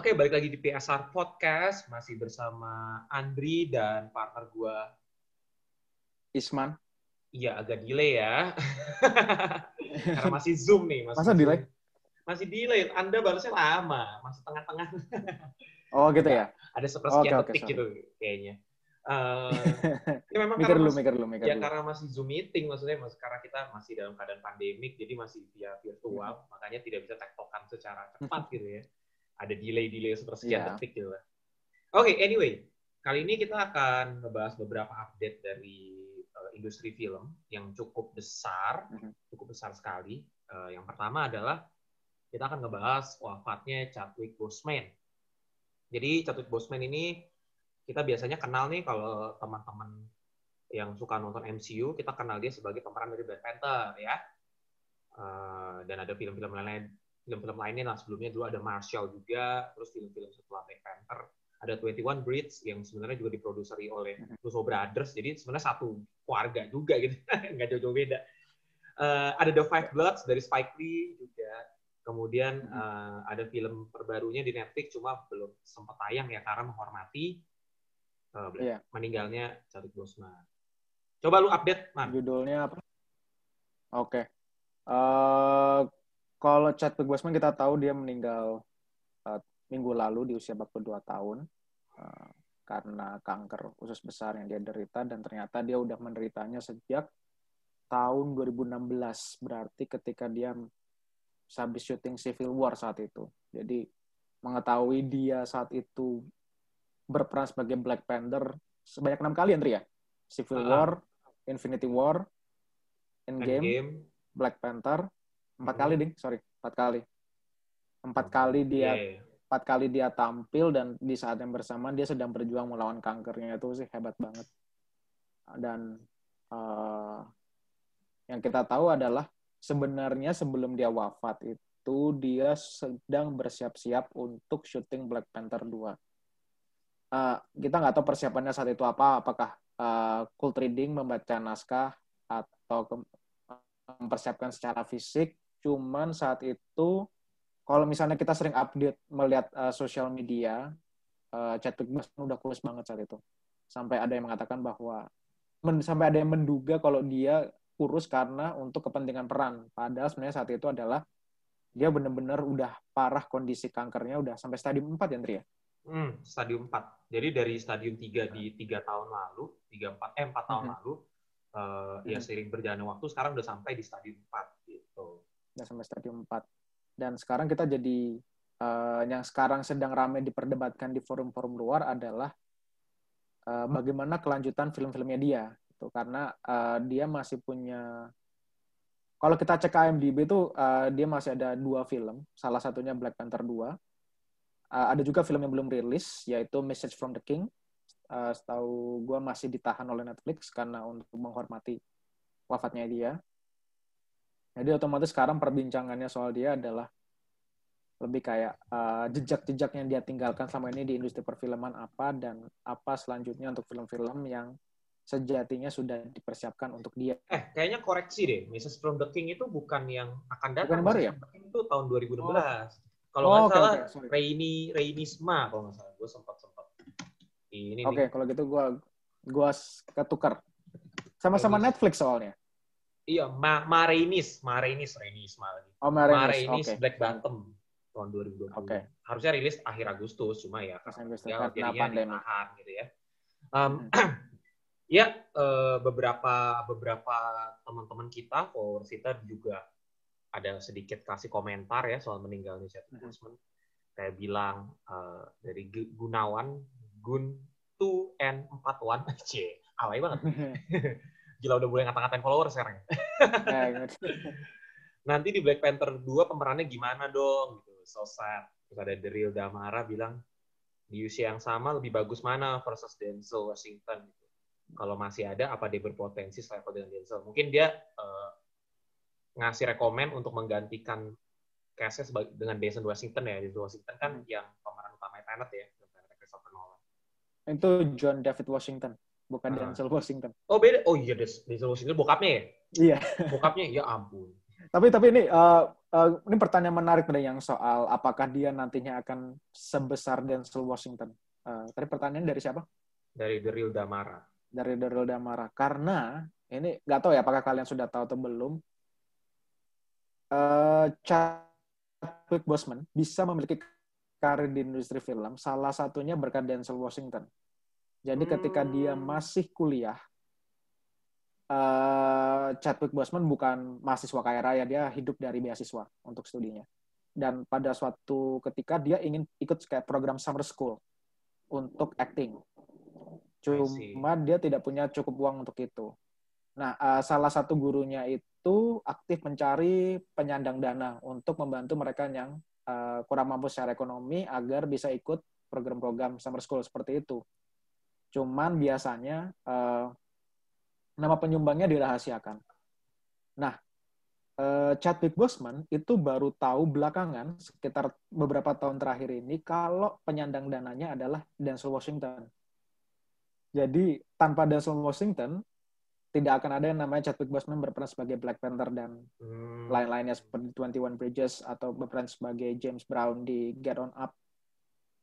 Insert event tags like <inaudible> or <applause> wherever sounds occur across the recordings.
Oke, balik lagi di PSR Podcast. Masih bersama Andri dan partner gue. Isman. Iya, agak delay ya. <laughs> Karena masih Zoom nih. Masih Masa Zoom. delay? Masih delay. Anda balasnya lama. Masih tengah-tengah. <laughs> Oh gitu ya? Ada sepersekian Oke, oke, detik sorry. gitu kayaknya. <laughs> Eh, ya memang mikir karena dulu, masih- mikir dulu, mikir ya dulu. karena masih Zoom meeting maksudnya mas karena kita masih dalam keadaan pandemik jadi masih via virtual Hmm. makanya tidak bisa tektokan secara cepat gitu ya ada delay-delay sepersekian Iya. detik gitu lah. Oke, anyway, kali ini kita akan ngebahas beberapa update dari uh, industri film yang cukup besar, Mhm. cukup besar sekali. Uh, yang pertama adalah kita akan ngebahas wafatnya Chadwick Boseman. Jadi Chadwick Boseman ini kita biasanya kenal nih kalau teman-teman yang suka nonton MCU, kita kenal dia sebagai pemeran dari Black Panther ya. Uh, dan ada film-film lain film-film lainnya lah sebelumnya dulu ada Marshall juga, terus film-film setelah Black Panther ada 21 Bridge yang sebenarnya juga diproduseri oleh Russo Brothers, jadi sebenarnya satu keluarga juga gitu, <laughs> nggak jauh-jauh beda. Uh, ada The Five Bloods dari Spike Lee juga, kemudian uh, ada film terbarunya di Netflix cuma belum sempat tayang ya karena menghormati uh, Iya. meninggalnya Chadwick Boseman. Coba lu update, Man. Judulnya apa? Oke. Eh, kalau Chadwick Boseman kita tahu dia meninggal eh, minggu lalu di usia 42 tahun eh, karena kanker usus besar yang dia derita dan ternyata dia udah menderitanya sejak tahun 2016 berarti ketika dia habis syuting Civil War saat itu. Jadi mengetahui dia saat itu berperan sebagai Black Panther sebanyak enam kali Andri ya? Civil Ah. War, Infinity War, Endgame, Endgame. Black Panther, empat kali ding, sorry, empat kali. Empat kali dia, empat kali dia tampil dan di saat yang bersamaan dia sedang berjuang melawan kankernya itu sih hebat banget. Dan eh, yang kita tahu adalah sebenarnya sebelum dia wafat itu dia sedang bersiap-siap untuk syuting Black Panther 2. Eh, kita nggak tahu persiapannya saat itu apa, apakah eh, cold reading, membaca naskah, atau mempersiapkan secara fisik. Cuman saat itu, kalau misalnya kita sering update melihat eh, sosial media, eh, Chadwick Boseman udah kurus banget saat itu. Sampai ada yang mengatakan bahwa, men- sampai ada yang menduga kalau dia kurus karena untuk kepentingan peran. Padahal sebenarnya saat itu adalah dia benar-benar udah parah kondisi kankernya, udah sampai stadium 4 ya, Andri ya? Hmm, stadium 4. Jadi dari stadium 3 di 3 tahun lalu, 3 4 eh 4 tahun Mhm. lalu eh, ya Mhm. seiring berjalannya waktu sekarang udah sampai di stadium 4 gitu. Udah sampai stadium 4. Dan sekarang kita jadi eh, yang sekarang sedang ramai diperdebatkan di forum-forum luar adalah eh, bagaimana kelanjutan film-filmnya dia. Gitu. Karena eh, dia masih punya kalau kita cek IMDb itu eh, dia masih ada dua film, salah satunya Black Panther 2. Eh, ada juga film yang belum rilis yaitu Message from the King. Eh, setahu gue masih ditahan oleh Netflix karena untuk menghormati wafatnya dia. Jadi otomatis sekarang perbincangannya soal dia adalah lebih kayak uh, jejak-jejak yang dia tinggalkan selama ini di industri perfilman apa dan apa selanjutnya untuk film-film yang sejatinya sudah dipersiapkan untuk dia. Eh, kayaknya koreksi deh. Mrs. from the King itu bukan yang akan datang. Bukan baru ya? itu tahun 2016. Kalau Oh, nggak oke, salah, oke, sorry. Reini Reinisma kalau nggak salah. Gue sempat sempat ini Oke, nih. kalau gitu gua gua ketukar. Sama-sama. Netflix soalnya. Iya, Ma Mareinis, Mareinis, Reinisma lagi. Oh, Marenis. Mareinis Oke. Black Bottom tahun 2020. Oke. Harusnya rilis akhir Agustus, cuma ya Agustus, ya, karena jadinya ditahan gitu ya. Um, Hmm. <clears throat> ya eh, beberapa beberapa teman-teman kita, followers kita juga ada sedikit kasih komentar ya soal meninggalnya Chadwick Hmm. Boseman. Kayak bilang eh, dari Gu- Gunawan, Gun 2 n 41 C, alay banget. <laughs> Gila udah mulai ngata-ngatain followers sekarang. ya. <laughs> Ngerti. nanti di Black Panther 2 pemerannya gimana dong gitu so sad terus ada Daryl Damara bilang di usia yang sama lebih bagus mana versus Denzel Washington gitu. kalau masih ada apa dia berpotensi selevel dengan Denzel mungkin dia eh, ngasih rekomen untuk menggantikan case dengan Denzel Washington ya Denzel Washington kan Hmm. yang pemeran utama Tenet ya Christopher Nolan Itu John David Washington, bukan Ah. Denzel Washington. oh beda oh iya Denzel Washington bokapnya ya Iya. bokapnya ya ampun tapi tapi ini uh, uh, ini pertanyaan menarik nih yang soal apakah dia nantinya akan sebesar Denzel Washington. Uh, tadi pertanyaan dari siapa? Dari Daryl Damara. Dari Daryl Damara. Karena ini nggak tahu ya apakah kalian sudah tahu atau belum. Uh, Chadwick Boseman bisa memiliki karir di industri film. Salah satunya berkat Denzel Washington. Jadi ketika dia hmm. masih kuliah, uh, Chadwick Boseman bukan mahasiswa kaya raya, dia hidup dari beasiswa untuk studinya. Dan pada suatu ketika dia ingin ikut kayak program summer school untuk acting. Cuma dia tidak punya cukup uang untuk itu. Nah, uh, salah satu gurunya itu aktif mencari penyandang dana untuk membantu mereka yang uh, kurang mampu secara ekonomi agar bisa ikut program-program summer school seperti itu. Cuman biasanya uh, nama penyumbangnya dirahasiakan. Nah, eh, Chadwick Boseman itu baru tahu belakangan sekitar beberapa tahun terakhir ini kalau penyandang dananya adalah Denzel Washington. Jadi tanpa Denzel Washington tidak akan ada yang namanya Chadwick Boseman berperan sebagai Black Panther dan hmm. lain-lainnya seperti 21 Bridges atau berperan sebagai James Brown di Get On Up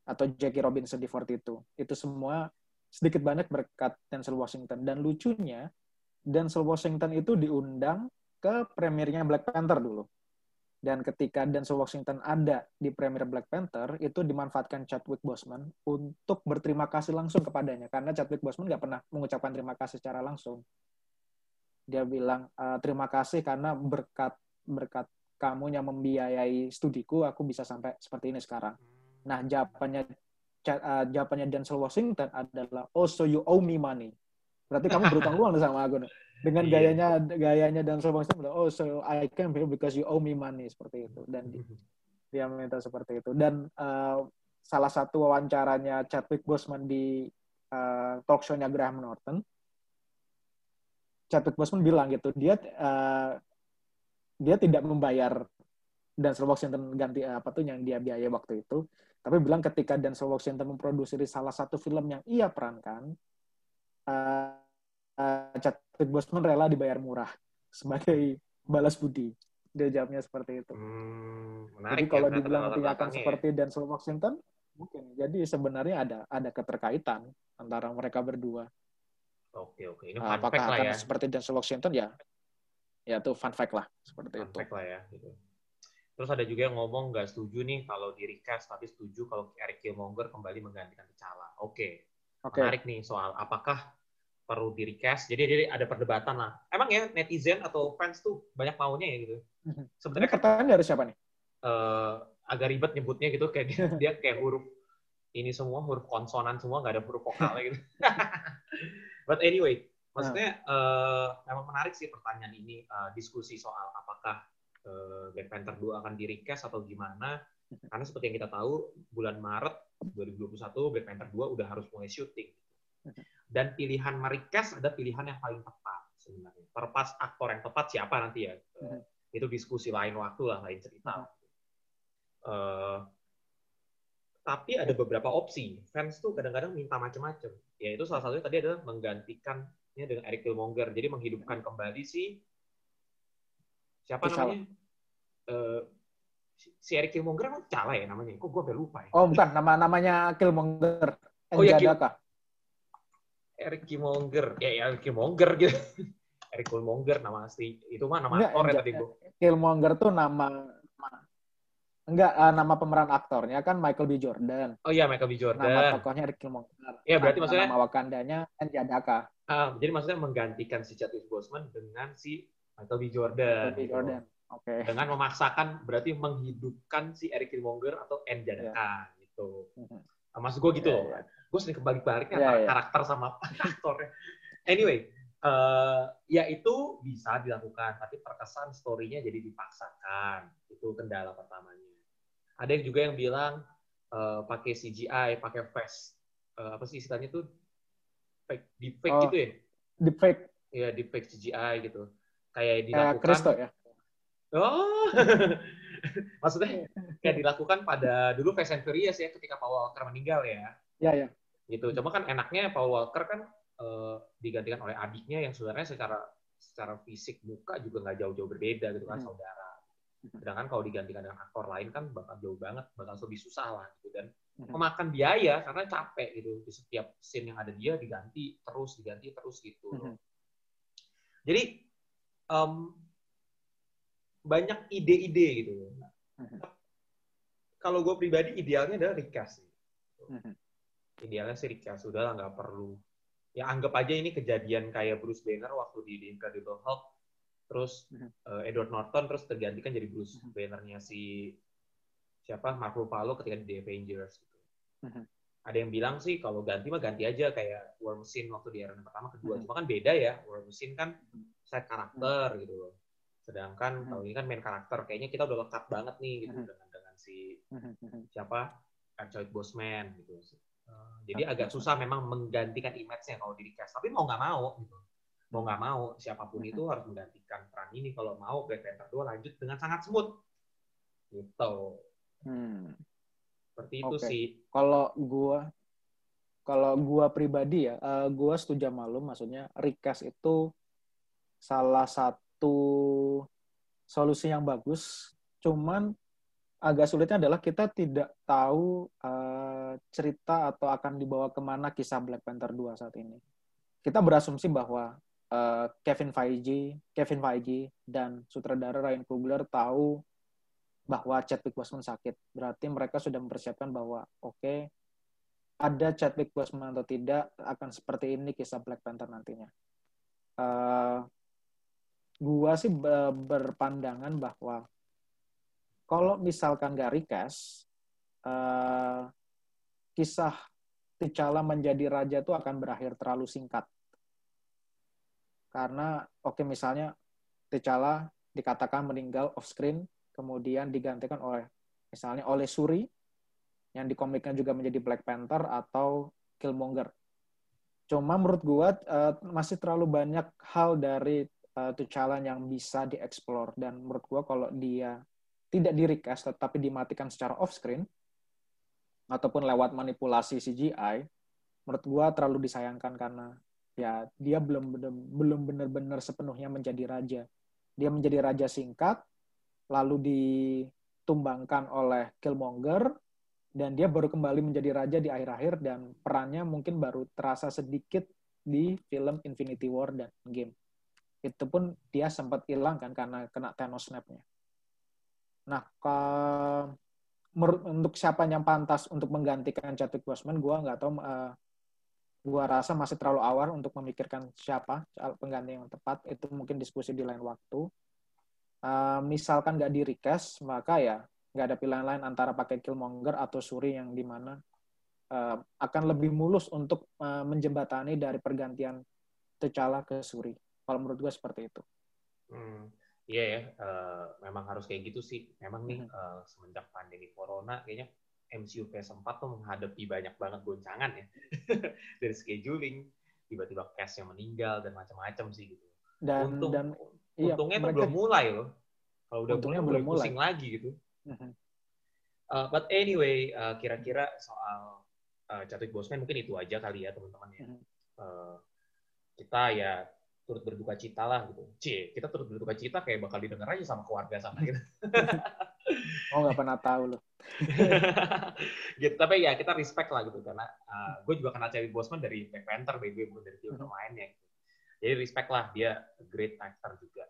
atau Jackie Robinson di 42. Itu semua sedikit banyak berkat Denzel Washington dan lucunya Denzel Washington itu diundang ke premiernya Black Panther dulu. Dan ketika Denzel Washington ada di premier Black Panther, itu dimanfaatkan Chadwick Boseman untuk berterima kasih langsung kepadanya. Karena Chadwick Boseman nggak pernah mengucapkan terima kasih secara langsung. Dia bilang, e, terima kasih karena berkat berkat kamu yang membiayai studiku, aku bisa sampai seperti ini sekarang. Nah, jawabannya uh, jawabannya Denzel Washington adalah, oh so you owe me money. Berarti kamu berutang luang <laughs> sama aku. Dengan iya. gayanya gayanya dan bilang, oh so I came here because you owe me money seperti itu. Dan mm-hmm. dia minta seperti itu. Dan uh, salah satu wawancaranya Chadwick Boseman di uh, talk show-nya Graham Norton, Chadwick Boseman bilang gitu, dia uh, dia tidak membayar dan Washington ganti apa tuh yang dia biaya waktu itu, tapi bilang ketika dan Washington memproduksi salah satu film yang ia perankan, uh, uh, Chadwick Boseman rela dibayar murah sebagai balas budi. Dia jawabnya seperti itu. Hmm, menarik Jadi ya, kalau ya, dibilang nantinya akan seperti Denzel Washington, mungkin. Jadi sebenarnya ada ada keterkaitan antara mereka berdua. Oke oke. Ini fun Apakah fact lah akan ya. seperti Denzel Washington ya? Ya itu fun fact lah seperti fun itu. Fact lah ya. Gitu. Terus ada juga yang ngomong nggak setuju nih kalau di recast, tapi setuju kalau Eric Killmonger kembali menggantikan T'Challa. Oke. Okay. Menarik nih soal apakah perlu di request. Jadi jadi ada perdebatan lah. Emang ya netizen atau fans tuh banyak maunya ya gitu. Mhm. Sebenarnya pertanyaan dari siapa nih? Uh, agak ribet nyebutnya gitu kayak dia, dia kayak huruf ini semua huruf konsonan semua nggak ada huruf vokalnya gitu. <laughs> But anyway, maksudnya uh, memang menarik sih pertanyaan ini uh, diskusi soal apakah uh, Black Panther 2 akan di request atau gimana. Karena seperti yang kita tahu bulan Maret 2021 Black Panther 2 udah harus mulai syuting. Dan pilihan Marikes ada pilihan yang paling tepat sebenarnya. Terpas aktor yang tepat siapa nanti ya? Hmm. Itu diskusi lain waktu lah, lain cerita. Uh, tapi ada beberapa opsi. Fans tuh kadang-kadang minta macam-macam. Yaitu salah satunya tadi adalah menggantikannya dengan Eric Killmonger. Jadi menghidupkan kembali si siapa namanya? Uh, si Eric Killmonger kan Cala ya namanya. Kok gue lupa ya? Oh bukan, nama namanya Killmonger. Oh ya, Kill, Eric Killmonger. Ya, ya <laughs> Eric Killmonger gitu. Eric Killmonger nama asli. Itu mah nama enggak, aktor ya tadi gue. Killmonger tuh nama Enggak, uh, nama pemeran aktornya kan Michael B. Jordan. Oh iya, Michael B. Jordan. Nama tokohnya Eric Killmonger. Iya, berarti nama, maksudnya... Nama Wakandanya kan Jadaka. Uh, jadi maksudnya menggantikan si Chadwick Boseman dengan si Michael B. Jordan. Michael B. Jordan. Oke. Okay. Dengan memaksakan, berarti menghidupkan si Eric Killmonger atau N. Jadaka, yeah. gitu. Nah, maksud gue gitu yeah, loh. Yeah gue sering kebalik-balik yeah, antara yeah. karakter sama <laughs> aktornya. Anyway, uh, ya itu bisa dilakukan, tapi terkesan story-nya jadi dipaksakan. Itu kendala pertamanya. Ada yang juga yang bilang uh, pakai CGI, pakai face, uh, apa sih istilahnya tuh fake, deepfake oh, gitu ya? Deepfake. Iya, deepfake CGI gitu. Kayak dilakukan. Kristo ya. Oh, <laughs> maksudnya kayak dilakukan pada dulu Fast and Furious ya ketika Paul Walker meninggal ya. Iya, iya. Gitu. Cuma kan enaknya Paul Walker kan uh, digantikan oleh adiknya yang sebenarnya secara secara fisik muka juga nggak jauh-jauh berbeda gitu kan hmm. saudara. Sedangkan kalau digantikan dengan aktor lain kan bakal jauh banget, bakal lebih susah lah gitu. Dan memakan biaya karena capek gitu. Di setiap scene yang ada dia diganti terus diganti terus gitu. Mhm. Jadi em, banyak ide-ide gitu. Mhm. Kalau gue pribadi idealnya adalah recast. sih. Mhm. Idealnya sih recast sudah lah nggak perlu. Ya anggap aja ini kejadian kayak Bruce Banner waktu di The Incredible Hulk, terus eh, Edward Norton terus tergantikan jadi Bruce. Banner-nya si siapa Mark Ruffalo ketika di The Avengers. Gitu. Ada yang bilang sih kalau ganti mah ganti aja kayak War Machine waktu di era pertama kedua. Cuma kan beda ya. War Machine kan set karakter gitu loh. Sedangkan Mhm. kalau ini kan main karakter kayaknya kita udah lekat banget nih gitu Mhm. dengan dengan si Mhm. Mhm. siapa Chadwick Boseman gitu. Uh, jadi agak susah memang menggantikan image-nya kalau di recast. Tapi mau nggak mau gitu. Mau nggak mau siapa pun itu harus menggantikan peran ini kalau mau Black Panther 2 lanjut dengan sangat smooth. Gitu. Hmm. Seperti itu Oke. sih. Kalau gua kalau gua pribadi ya, eh, gua setuju sama lu, maksudnya recast itu salah satu solusi yang bagus. Cuman agak sulitnya adalah kita tidak tahu eh, cerita atau akan dibawa ke mana kisah Black Panther 2 saat ini. Kita berasumsi bahwa eh, Kevin Feige, Kevin Feige dan sutradara Ryan Coogler tahu bahwa Chadwick Boseman sakit. Berarti mereka sudah mempersiapkan bahwa oke ada Chadwick Boseman atau tidak akan seperti ini kisah Black Panther nantinya. Eh, gua sih be- berpandangan bahwa kalau misalkan gak recast, eh, kisah T'Challa menjadi raja itu akan berakhir terlalu singkat. Karena oke misalnya T'Challa dikatakan meninggal off screen, kemudian digantikan oleh misalnya oleh Suri yang di juga menjadi Black Panther atau Killmonger. Cuma menurut gua eh, masih terlalu banyak hal dari eh, T'Challa yang bisa dieksplor dan menurut gua kalau dia tidak di recast tetapi dimatikan secara off screen ataupun lewat manipulasi CGI, menurut gua terlalu disayangkan karena ya dia belum bener- belum benar-benar sepenuhnya menjadi raja. Dia menjadi raja singkat, lalu ditumbangkan oleh Killmonger, dan dia baru kembali menjadi raja di akhir-akhir dan perannya mungkin baru terasa sedikit di film Infinity War dan Game. Itu pun dia sempat hilang kan karena kena Thanos snap-nya. Nah, ke- menurut- untuk siapa yang pantas untuk menggantikan Chadwick Boseman, gua nggak tahu. eh, gua rasa masih terlalu awal untuk memikirkan siapa pengganti yang tepat. Itu mungkin diskusi di lain waktu. Eh, misalkan nggak di recast, maka ya nggak ada pilihan lain antara pakai Killmonger atau Suri yang di mana eh, akan lebih mulus untuk eh, menjembatani dari pergantian T'Challa ke Suri. Kalau menurut gue seperti itu. Hmm, Iya ya, eh, memang harus kayak gitu sih. Memang nih Mhm. eh, semenjak pandemi corona, kayaknya MCU phase 4 tuh menghadapi banyak banget goncangan ya. <laughs> Dari scheduling, tiba-tiba cast yang meninggal, dan macam-macam sih gitu. Dan Untung, dan iya, untungnya tuh mereka- belum mulai loh. Kalau udah mulai, belum mulai pusing lagi gitu. Mhm. Uh, but anyway, uh, kira-kira soal uh, Chadwick Boseman mungkin itu aja kali ya teman-teman ya. Uh, kita ya turut berduka cita lah gitu. Cie, kita turut berduka cita kayak bakal didengar aja sama keluarga sama kita. <laughs> Oh nggak pernah tahu loh. <laughs> gitu. Tapi ya kita respect lah gitu karena uh, gue juga kenal Chadwick Boseman dari Black Panther, by the way, bukan dari film Mhm. lainnya. Gitu. Jadi respect lah dia great actor juga.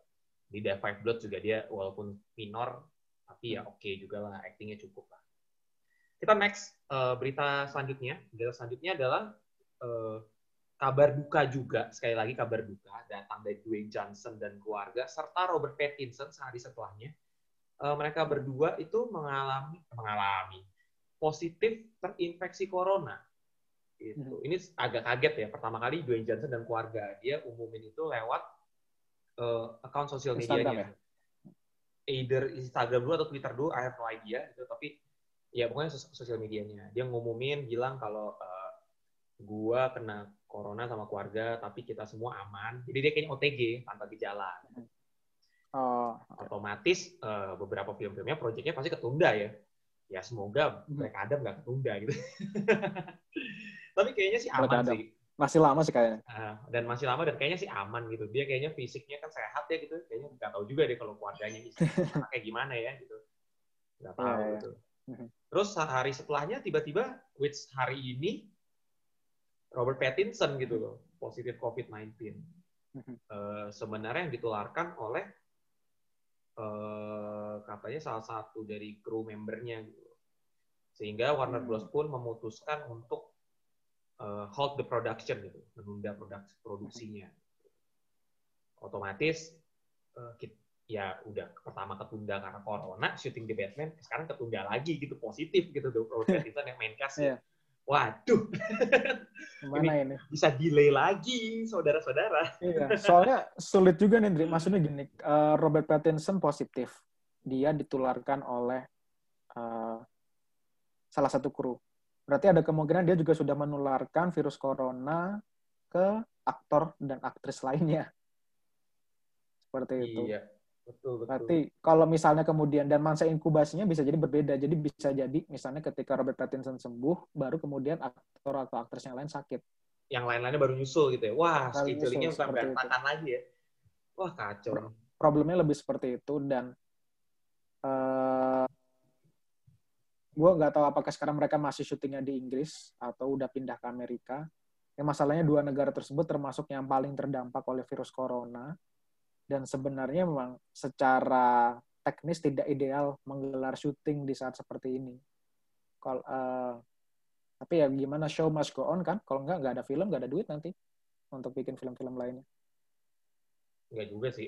Di The Five Blood juga dia walaupun minor tapi ya oke juga lah actingnya cukup lah. Kita next uh, berita selanjutnya. Berita selanjutnya adalah uh, kabar duka juga sekali lagi kabar duka datang dari Dwayne Johnson dan keluarga serta Robert Pattinson sehari setelahnya uh, mereka berdua itu mengalami mengalami positif terinfeksi corona. Itu. Ini agak kaget ya. Pertama kali Dwayne Johnson dan keluarga dia umumin itu lewat uh, account sosial medianya. Either Instagram dulu atau Twitter dulu, I have no idea. Gitu. Tapi ya pokoknya sos- sosial medianya. Dia ngumumin bilang kalau uh, gua kena corona sama keluarga, tapi kita semua aman. Jadi dia kayaknya OTG tanpa gejala. Oh, Otomatis uh, beberapa film-filmnya proyeknya pasti ketunda ya. Ya semoga Hmm. Black Adam nggak ketunda gitu. <laughs> tapi kayaknya sih Black aman Adam. sih. Masih lama sih kayaknya. Uh, dan masih lama dan kayaknya sih aman gitu. Dia kayaknya fisiknya kan sehat ya gitu. Kayaknya nggak tahu juga deh kalau keluarganya <laughs> kayak gimana ya gitu. Nggak tahu yeah, gitu. Yeah. Terus hari setelahnya tiba-tiba, which hari ini Robert Pattinson gitu loh, positif COVID-19. Uh, sebenarnya yang ditularkan oleh uh, katanya salah satu dari kru membernya gitu. Sehingga Warner hmm. Bros pun memutuskan untuk uh, hold the production gitu, menunda produk produksinya. Otomatis uh, ya udah pertama ketunda karena corona, syuting di Batman, sekarang ketunda lagi gitu positif gitu tuh Robert Pattinson yang main cast. yeah. Waduh. Gimana ini, ini? Bisa delay lagi, saudara-saudara. Iya, soalnya sulit juga nih, Dri. Maksudnya gini, uh, Robert Pattinson positif. Dia ditularkan oleh uh, salah satu kru. Berarti ada kemungkinan dia juga sudah menularkan virus corona ke aktor dan aktris lainnya. Seperti itu. Iya, betul, betul. Berarti kalau misalnya kemudian dan masa inkubasinya bisa jadi berbeda. Jadi bisa jadi misalnya ketika Robert Pattinson sembuh, baru kemudian aktor atau aktris yang lain sakit. Yang lain-lainnya baru nyusul gitu ya. Wah, schedulingnya bukan berantakan lagi ya. Wah, kacau. Problemnya lebih seperti itu dan uh, gue nggak tahu apakah sekarang mereka masih syutingnya di Inggris atau udah pindah ke Amerika. Ya, masalahnya dua negara tersebut termasuk yang paling terdampak oleh virus corona dan sebenarnya memang secara teknis tidak ideal menggelar syuting di saat seperti ini. Kalau uh, tapi ya gimana show must go on kan? Kalau nggak nggak ada film nggak ada duit nanti untuk bikin film-film lainnya. Enggak juga sih.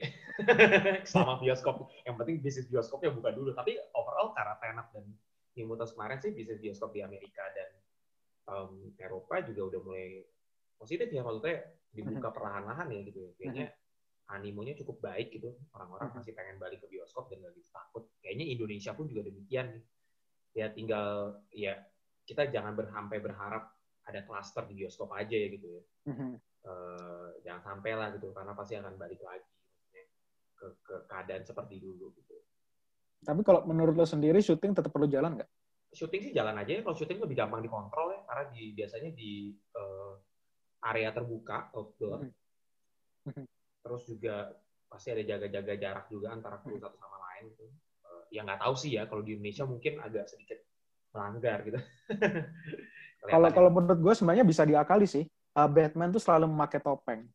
<laughs> Sama bioskop. Yang penting bisnis bioskopnya buka dulu. Tapi overall karena tenak dan Immortals kemarin sih bisnis bioskop di Amerika dan um, Eropa juga udah mulai positif ya maksudnya dibuka perlahan-lahan ya gitu ya. Kayaknya animonya cukup baik gitu. Orang-orang masih pengen balik ke bioskop dan lagi takut. Kayaknya Indonesia pun juga demikian nih. Ya tinggal ya kita jangan berhampai berharap ada klaster di bioskop aja ya gitu ya. Uh, jangan sampai lah gitu karena pasti akan balik lagi ke, ke keadaan seperti dulu gitu. Tapi kalau menurut lo sendiri syuting tetap perlu jalan nggak? Syuting sih jalan aja ya. Kalau syuting lebih gampang dikontrol ya, karena di biasanya di uh, area terbuka outdoor. Terus juga pasti ada jaga-jaga jarak juga antara kru satu sama lain gitu. Uh, ya nggak tahu sih ya kalau di Indonesia mungkin agak sedikit melanggar gitu. <laughs> kalau kalau menurut gue sebenarnya bisa diakali sih. Uh, Batman tuh selalu memakai topeng.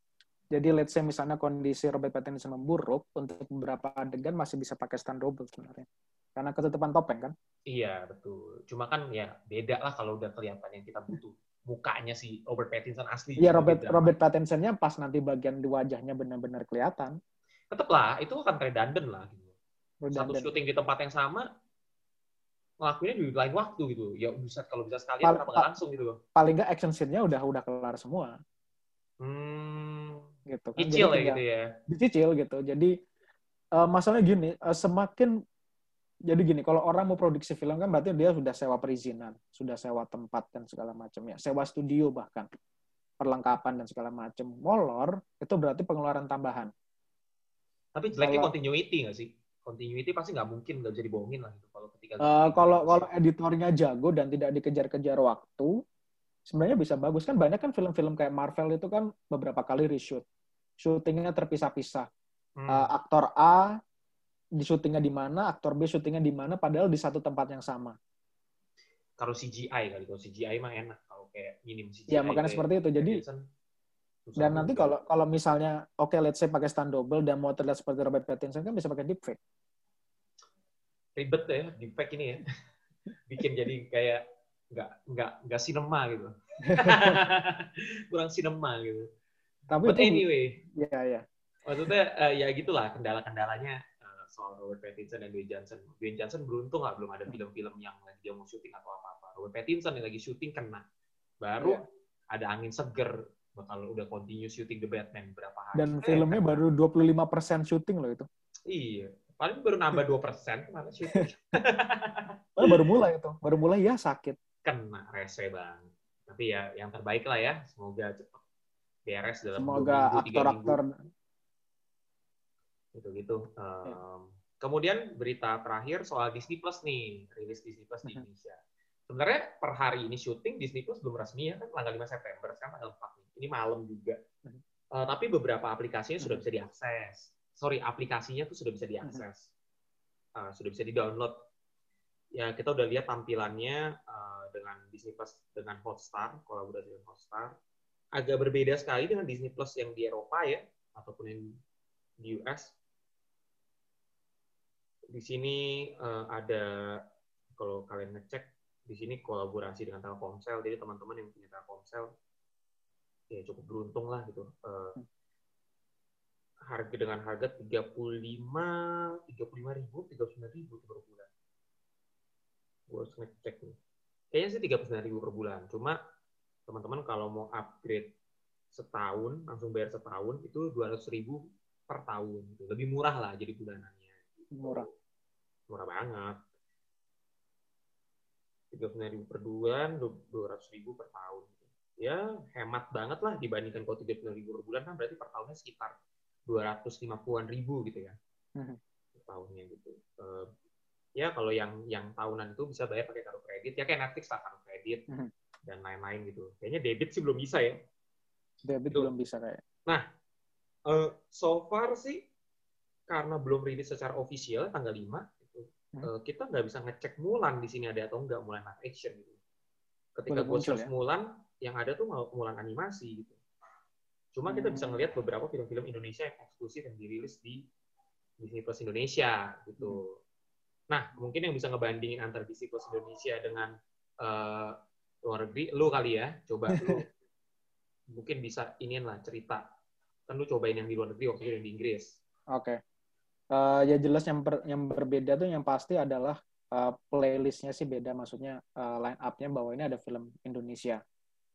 Jadi let's say misalnya kondisi Robert Pattinson memburuk, untuk beberapa adegan masih bisa pakai stand double sebenarnya. Karena ketutupan topeng kan? Iya, betul. Cuma kan ya beda lah kalau udah kelihatan yang kita butuh. Mukanya si Robert Pattinson asli. Iya, Robert, Robert Pattinsonnya pas nanti bagian di wajahnya benar-benar kelihatan. Tetap lah, itu akan redundant lah. Gitu. Redundant. Satu syuting di tempat yang sama, ngelakuinnya di lain waktu gitu. Ya bisa kalau bisa sekalian Pal kenapa langsung gitu loh. Paling nggak action scene-nya udah udah kelar semua. Hmm, gitu kan. Cicil ya gitu ya. Dicicil gitu. Jadi uh, masalahnya gini, uh, semakin jadi gini, kalau orang mau produksi film kan berarti dia sudah sewa perizinan, sudah sewa tempat dan segala macam ya, sewa studio bahkan perlengkapan dan segala macam. Molor itu berarti pengeluaran tambahan. Tapi jeleknya kalau, continuity nggak sih? Continuity pasti nggak mungkin nggak bisa dibohongin lah gitu kalau ketika. Uh, kalau kalau editornya jago dan tidak dikejar-kejar waktu, sebenarnya bisa bagus kan banyak kan film-film kayak Marvel itu kan beberapa kali reshoot syutingnya terpisah-pisah hmm. uh, aktor A di syutingnya di mana aktor B syutingnya di mana padahal di satu tempat yang sama. Kalau CGI kali kalau CGI mah enak kalau kayak minim CGI ya makanya seperti itu. Jadi dan nanti kalau kalau misalnya oke okay, let's say pakai stand double dan mau terlihat seperti Robert Pattinson kan bisa pakai deepfake. Ribet ya deepfake ini ya. <laughs> Bikin jadi kayak nggak nggak nggak sinema gitu. <laughs> Kurang sinema gitu. Tapi But itu, anyway. Ya ya maksudnya uh, ya gitulah kendala-kendalanya soal Robert Pattinson dan Dwayne Johnson Dwayne Johnson beruntung lah belum ada film-film yang lagi dia mau syuting atau apa-apa Robert Pattinson yang lagi syuting kena baru yeah. ada angin seger bakal udah continue syuting The Batman berapa hari dan eh, filmnya kan. baru 25% syuting loh itu iya paling baru nambah dua persen mana syuting <laughs> baru mulai itu baru mulai ya sakit kena rese bang. Tapi ya yang terbaik lah ya. Semoga cepat beres dalam Semoga aktor-aktor gitu-gitu. Um. Kemudian berita terakhir soal Disney Plus nih, rilis Disney Plus di Indonesia. Sebenarnya per hari ini syuting Disney Plus belum resmi ya kan tanggal 5 September sekarang tanggal 4 nih. ini malam juga. Uh, tapi beberapa aplikasinya sudah bisa diakses. Sorry, aplikasinya tuh sudah bisa diakses, uh, sudah bisa di-download. Ya kita udah lihat tampilannya uh, dengan Disney Plus dengan Hotstar, kolaborasi dengan Hotstar. Agak berbeda sekali dengan Disney Plus yang di Eropa ya, ataupun yang di US. Di sini uh, ada kalau kalian ngecek di sini kolaborasi dengan Telkomsel. Jadi teman-teman yang punya Telkomsel ya cukup beruntung lah gitu. Uh, harga dengan harga 35 35 ribu 39 ribu per bulan. Gue harus ngecek nih. Kayaknya sih 39 ribu per bulan. Cuma teman-teman kalau mau upgrade setahun langsung bayar setahun itu 200 ribu per tahun gitu. Lebih murah lah jadi bulanannya. Murah. Murah banget. 39 ribu per bulan, 200 ribu per tahun. Ya, hemat banget lah dibandingkan kalau 39 ribu per bulan kan berarti per tahunnya sekitar 250-an ribu gitu ya. Hmm. Per tahunnya gitu. Uh, ya kalau yang yang tahunan itu bisa bayar pakai kartu kredit ya kayak Netflix lah kartu kredit hmm. dan lain-lain gitu. Kayaknya debit sih belum bisa ya. Debit gitu. belum bisa kayak. Nah, uh, so far sih karena belum rilis secara official tanggal 5 hmm. kita nggak bisa ngecek Mulan di sini ada atau enggak Mulan live action gitu. Ketika gue search ya? Mulan, yang ada tuh Mulan animasi gitu. Cuma hmm. kita bisa ngelihat beberapa film-film Indonesia yang eksklusif yang dirilis di Disney Plus Indonesia gitu. Hmm. Nah, mungkin yang bisa ngebandingin antara Disney Plus Indonesia dengan uh, luar negeri, lu kali ya, coba lu <laughs> mungkin bisa iniin lah cerita. Kan lu cobain yang di luar negeri waktu itu yang di Inggris. Oke. Okay uh, ya jelas yang ber, yang berbeda tuh yang pasti adalah uh, playlistnya sih beda. Maksudnya uh, line up-nya bahwa ini ada film Indonesia.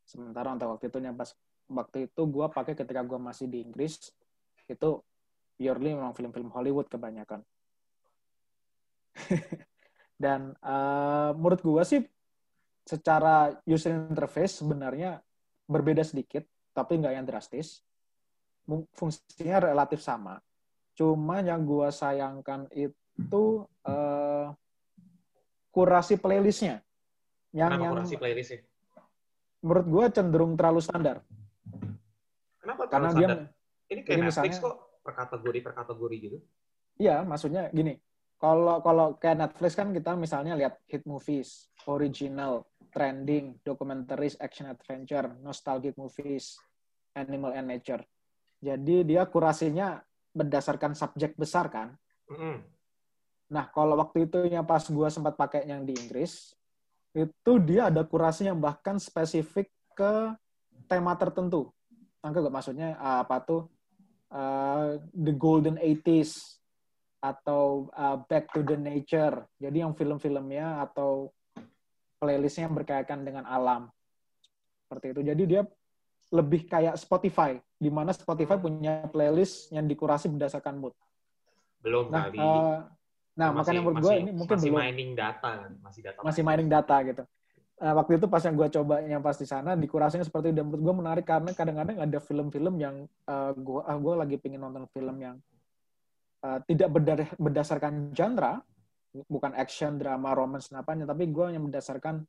Sementara untuk waktu itu yang pas waktu itu gue pakai ketika gue masih di Inggris itu purely memang film-film Hollywood kebanyakan. <laughs> Dan uh, menurut gue sih secara user interface sebenarnya berbeda sedikit tapi nggak yang drastis. Fungsinya relatif sama Cuma yang gue sayangkan itu uh, kurasi playlistnya. Yang, Kenapa yang kurasi playlistnya? Menurut gue cenderung terlalu standar. Kenapa terlalu Karena standar? Dia, ini kayak Netflix misalnya, kok per kategori per kategori gitu. Iya, maksudnya gini. Kalau kalau kayak Netflix kan kita misalnya lihat hit movies, original, trending, documentaries, action adventure, nostalgic movies, animal and nature. Jadi dia kurasinya berdasarkan subjek besar kan. Mm. Nah, kalau waktu itu yang pas gue sempat pakai yang di Inggris, itu dia ada kurasi yang bahkan spesifik ke tema tertentu. Angka gak maksudnya uh, apa tuh uh, the golden 80s atau uh, back to the nature. Jadi yang film-filmnya atau playlistnya yang berkaitan dengan alam. Seperti itu. Jadi dia lebih kayak Spotify, di mana Spotify punya playlist yang dikurasi berdasarkan mood. Belum nah, kali. Uh, nah, masih, makanya menurut gue ini mungkin masih belum. mining data, masih data. Masih mining data gitu. Uh, waktu itu pas yang gue coba yang pas di sana dikurasinya seperti itu dan menurut gue menarik karena kadang-kadang ada film-film yang uh, gue uh, gue lagi pengen nonton film yang uh, tidak berdasarkan genre, bukan action, drama, romance, apanya, tapi gue yang berdasarkan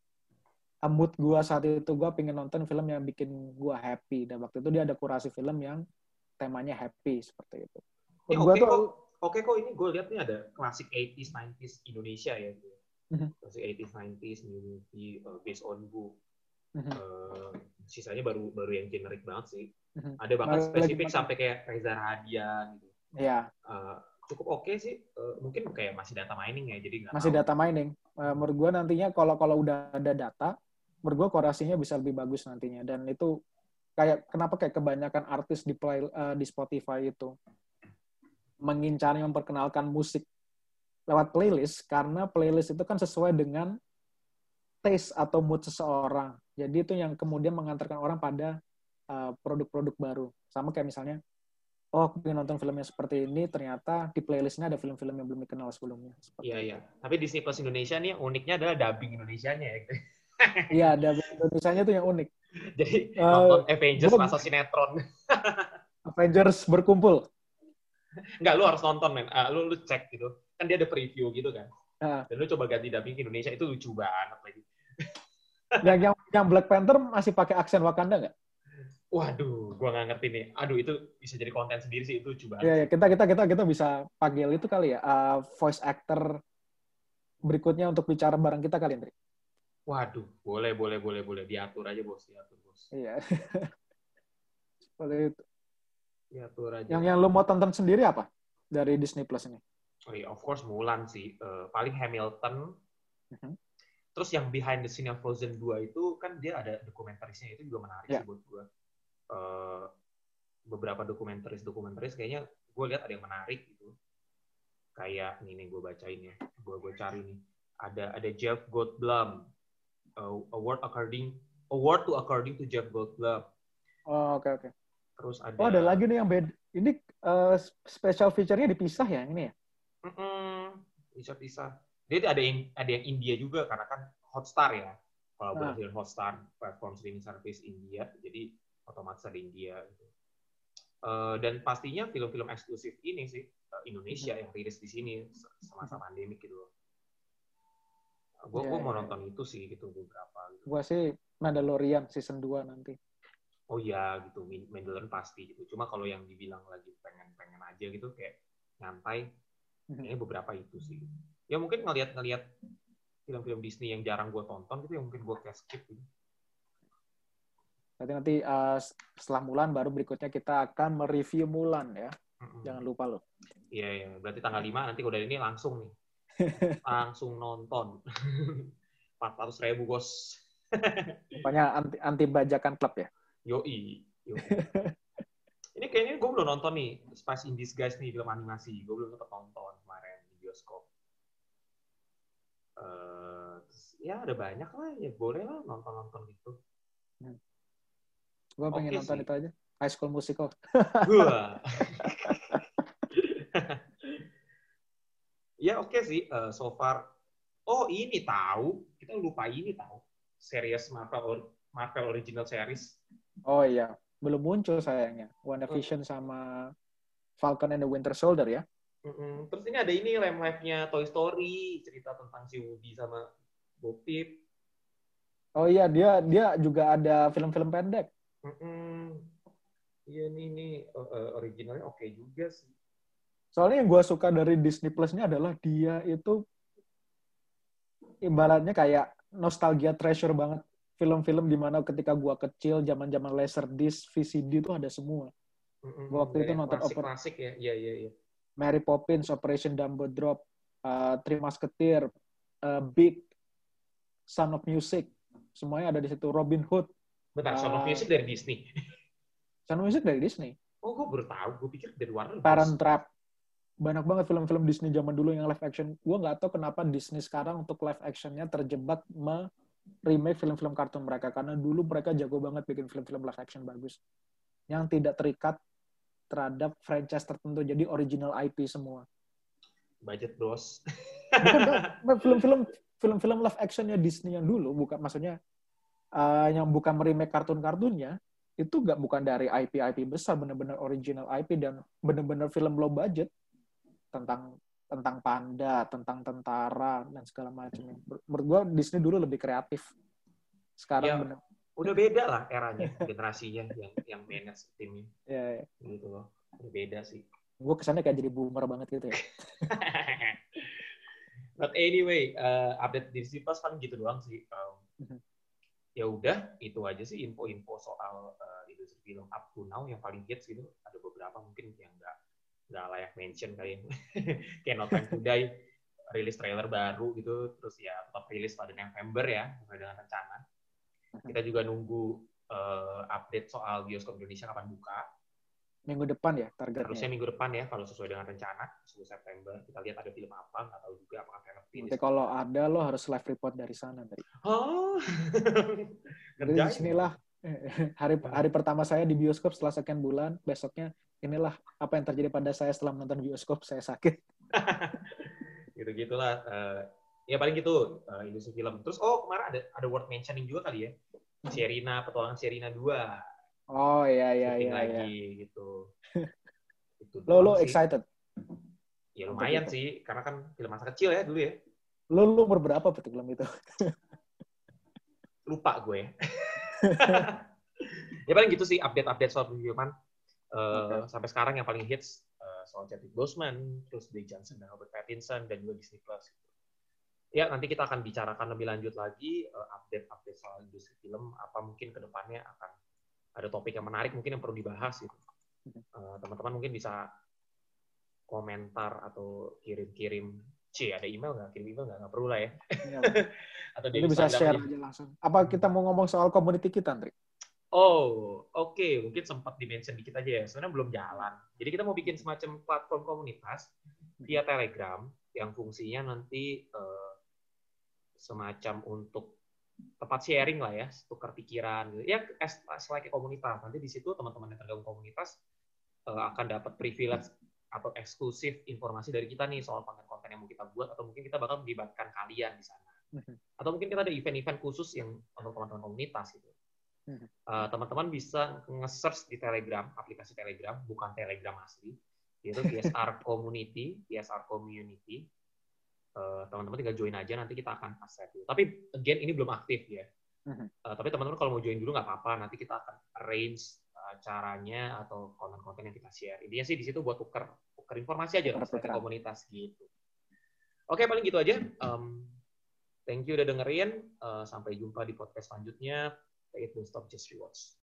mood gue saat itu gue pengen nonton film yang bikin gue happy dan waktu itu dia ada kurasi film yang temanya happy seperti itu. Oke okay tuh, kok, oke kok ini gue lihat nih ada klasik 80s 90s Indonesia ya. Uh-huh. Klasik 80s 90s movie uh, based on book. Uh, sisanya baru baru yang generik banget sih. Uh-huh. Ada bahkan spesifik sampai kayak Reza Radian gitu. Iya. Uh, cukup oke okay sih. Uh, mungkin kayak masih data mining ya, jadi Masih tahu. data mining. Uh, menurut gue nantinya kalau kalau udah ada data, menurut gue korasinya bisa lebih bagus nantinya dan itu kayak kenapa kayak kebanyakan artis di play uh, di Spotify itu mengincar memperkenalkan musik lewat playlist karena playlist itu kan sesuai dengan taste atau mood seseorang. Jadi itu yang kemudian mengantarkan orang pada uh, produk-produk baru. Sama kayak misalnya, oh aku ingin nonton film yang seperti ini, ternyata di playlistnya ada film-film yang belum dikenal sebelumnya. Iya, iya. Tapi Disney Plus Indonesia nih uniknya adalah dubbing Indonesianya ya. Iya, ada Indonesia tuh yang unik. <laughs> Jadi uh, nonton Avengers masa sinetron. <laughs> Avengers berkumpul. Enggak, lu harus nonton, men. Uh, lu, lu cek gitu. Kan dia ada preview gitu kan. Uh. Dan lu coba ganti dubbing ke Indonesia, itu lucu banget lagi. <laughs> yang, yang, yang Black Panther masih pakai aksen Wakanda nggak? Waduh, gua nggak ngerti nih. Aduh, itu bisa jadi konten sendiri sih itu coba. Ya, ya, kita kita kita kita bisa panggil itu kali ya, uh, voice actor berikutnya untuk bicara bareng kita kali, Andri. Waduh, boleh, boleh, boleh, boleh. Diatur aja, bos. Diatur, bos. Iya. <laughs> Seperti itu. Diatur aja. Yang yang lo mau tonton sendiri apa dari Disney Plus ini? Oh iya, of course Mulan sih. Uh, paling Hamilton. Mhm. Terus yang behind the scene yang Frozen 2 itu kan dia ada dokumentarisnya itu juga menarik Ya. sih buat gua. Uh, beberapa dokumentaris dokumentaris kayaknya gue lihat ada yang menarik gitu. Kayak ini nih gue bacain ya. Gue gue cari nih. Ada ada Jeff Goldblum. Uh, award according award to according to Jeff Goldblum. Oh, oke oke. Terus ada Oh, ada lagi nih yang beda. Ini uh, special feature-nya dipisah ya ini ya? Mm-mm, bisa bisa. Dia ada yang ada yang India juga karena kan Hotstar ya. Kolaborasi dengan Hotstar, platform streaming service India. Jadi otomatis ada India. Gitu. Eh, dan pastinya film-film eksklusif ini sih eh, Indonesia yang rilis di sini se- semasa pandemi gitu. Gue Iya, mau iya. nonton itu sih gitu beberapa. Gitu. Gua sih Mandalorian season 2 nanti. Oh iya gitu, Mandalorian pasti gitu. Cuma kalau yang dibilang lagi pengen-pengen aja gitu kayak nyantai, Mhm. kayaknya beberapa itu sih. Ya mungkin ngeliat-ngeliat film-film Disney yang jarang gue tonton gitu, yang mungkin gue kayak skip gitu. Berarti nanti uh, setelah Mulan baru berikutnya kita akan mereview Mulan ya. Mm-mm. Jangan lupa loh. Iya, iya. Berarti tanggal 5 nanti udah ini langsung nih. Langsung nonton. <laughs> 400 ribu, bos. Pokoknya anti, anti bajakan klub ya. Yoi. Yoi. ini kayaknya gue belum nonton nih Spice in Disguise nih film animasi. Gue belum sempat nonton kemarin di bioskop. Eh, terus ya ada banyak lah ya boleh lah nonton-nonton gitu. Gue pengen Oke nonton sih. itu aja. High School Musical. Gua. <laughs> ya oke sih eh, so far. Oh ini tahu kita lupa ini tahu series Marvel or- Marvel original series. Oh iya, belum muncul sayangnya. WandaVision sama Falcon and the Winter Soldier ya. Mm-mm. Terus ini ada ini lem live-nya Toy Story cerita tentang si Woody sama Bo Peep. Oh iya, dia dia juga ada film-film pendek. Mm-mm. Iya nih nih eh, eh, originalnya oke juga sih. Soalnya yang gue suka dari Disney Plus-nya adalah dia itu ibaratnya kayak nostalgia treasure banget. Film-film di mana ketika gua kecil, zaman-zaman Laserdisc, VCD itu ada semua. Gua waktu itu Kayak nonton klasik open- klasik ya. Iya iya iya. Mary Poppins, Operation Dumbo Drop, uh, Three Musketeer, uh, Big, Sound of Music, semuanya ada di situ. Robin Hood, Bentar, Sound of Ah. Music dari Disney. Sound of Music dari Disney. Oh, gue baru tahu. Gue pikir dari Warner. Parent Trap, banyak banget film-film Disney zaman dulu yang live action. Gua nggak tahu kenapa Disney sekarang untuk live actionnya terjebak me remake film-film kartun mereka. Karena dulu mereka jago banget bikin film-film live action bagus. Yang tidak terikat terhadap franchise tertentu. Jadi original IP semua. Budget bros. Mbak, <laughs> film-film film-film live actionnya Disney yang dulu. Bukan maksudnya eh, yang bukan meremake kartun-kartunnya itu nggak bukan dari IP-IP besar. Benar-benar original IP dan benar-benar film low budget tentang tentang panda tentang tentara dan segala macamnya Ber- menurut gua Disney dulu lebih kreatif sekarang Iya. bener Udah beda lah eranya, generasinya yang yang manage timnya ya, ya. gitu loh. Udah beda sih. gue kesannya kayak jadi boomer banget gitu ya <laughs> But anyway, uh, update Disney Plus kan gitu doang sih. Um, ya udah, itu aja sih info-info soal uh, industri film up to now yang paling hits gitu. Ada beberapa mungkin yang nggak nggak layak mention kali ya. <laughs> Kayak No Time to Die, rilis trailer baru gitu, terus ya tetap rilis pada November ya, sesuai dengan rencana. Kita juga nunggu uh, update soal bioskop Indonesia kapan buka. minggu depan ya targetnya Harusnya minggu depan ya, kalau sesuai dengan rencana, 10 September. Kita lihat ada film apa, nggak tahu juga apakah film rilis. nanti kalau ada lo harus live report dari sana dari Oh, <laughs> Jadi Ngerjain. <laughs> hari hari pertama saya di bioskop setelah sekian bulan, besoknya inilah apa yang terjadi pada saya setelah menonton bioskop, saya sakit. <laughs> gitu gitulah. Eh, ya paling gitu eh, industri film. Terus oh kemarin ada ada word mentioning juga kali ya. Sherina petualangan Sherina 2 Oh iya iya syuting iya. lagi iya. gitu. <laughs> Itu Lo lo sih. excited? Ya lumayan Untuk itu. sih, karena kan film masa kecil ya dulu ya. Lo lo umur berapa film itu? Lupa gue. <laughs> ya paling gitu sih update-update soal perfilman. Uh, Okay. Sampai sekarang yang paling hits uh, soal Chadwick Boseman, terus Dwayne Johnson dan Robert Pattinson, dan juga Disney Plus. Ya, nanti kita akan bicarakan lebih lanjut lagi uh, update-update soal industri film, apa mungkin ke depannya akan ada topik yang menarik mungkin yang perlu dibahas gitu. Uh, teman-teman mungkin bisa komentar atau kirim-kirim C ada email nggak? Kirim email nggak? Nggak perlu lah ya. Iya, <laughs> Atau di Ini bisa share aja. aja langsung. Apa kita mau ngomong soal community kita, Andri? Oh, oke. Mungkin sempat di-mention dikit aja ya. Sebenarnya belum jalan. Jadi kita mau bikin semacam platform komunitas via Telegram yang fungsinya nanti eh, semacam untuk tempat sharing lah ya, tukar pikiran. gitu. Ya, as, as like komunitas. Nanti di situ teman-teman yang tergabung komunitas eh, akan dapat privilege atau eksklusif informasi dari kita nih soal konten-konten yang mau kita buat atau mungkin kita bakal melibatkan kalian di sana. Atau mungkin kita ada event-event khusus yang untuk teman-teman komunitas gitu. Uh, teman-teman bisa nge-search di Telegram, aplikasi Telegram, bukan Telegram asli, yaitu TSR <laughs> Community, TSR Community. Uh, teman-teman tinggal join aja, nanti kita akan accept dulu. Tapi again ini belum aktif ya. Uh, tapi teman-teman kalau mau join dulu nggak apa-apa, nanti kita akan arrange uh, caranya atau konten-konten yang kita share. Intinya sih di situ buat tuker, tuker informasi aja lah, komunitas gitu. Oke, paling gitu aja. Um, thank you udah dengerin. Uh, sampai jumpa di podcast selanjutnya. Stay tuned, stop just rewatch.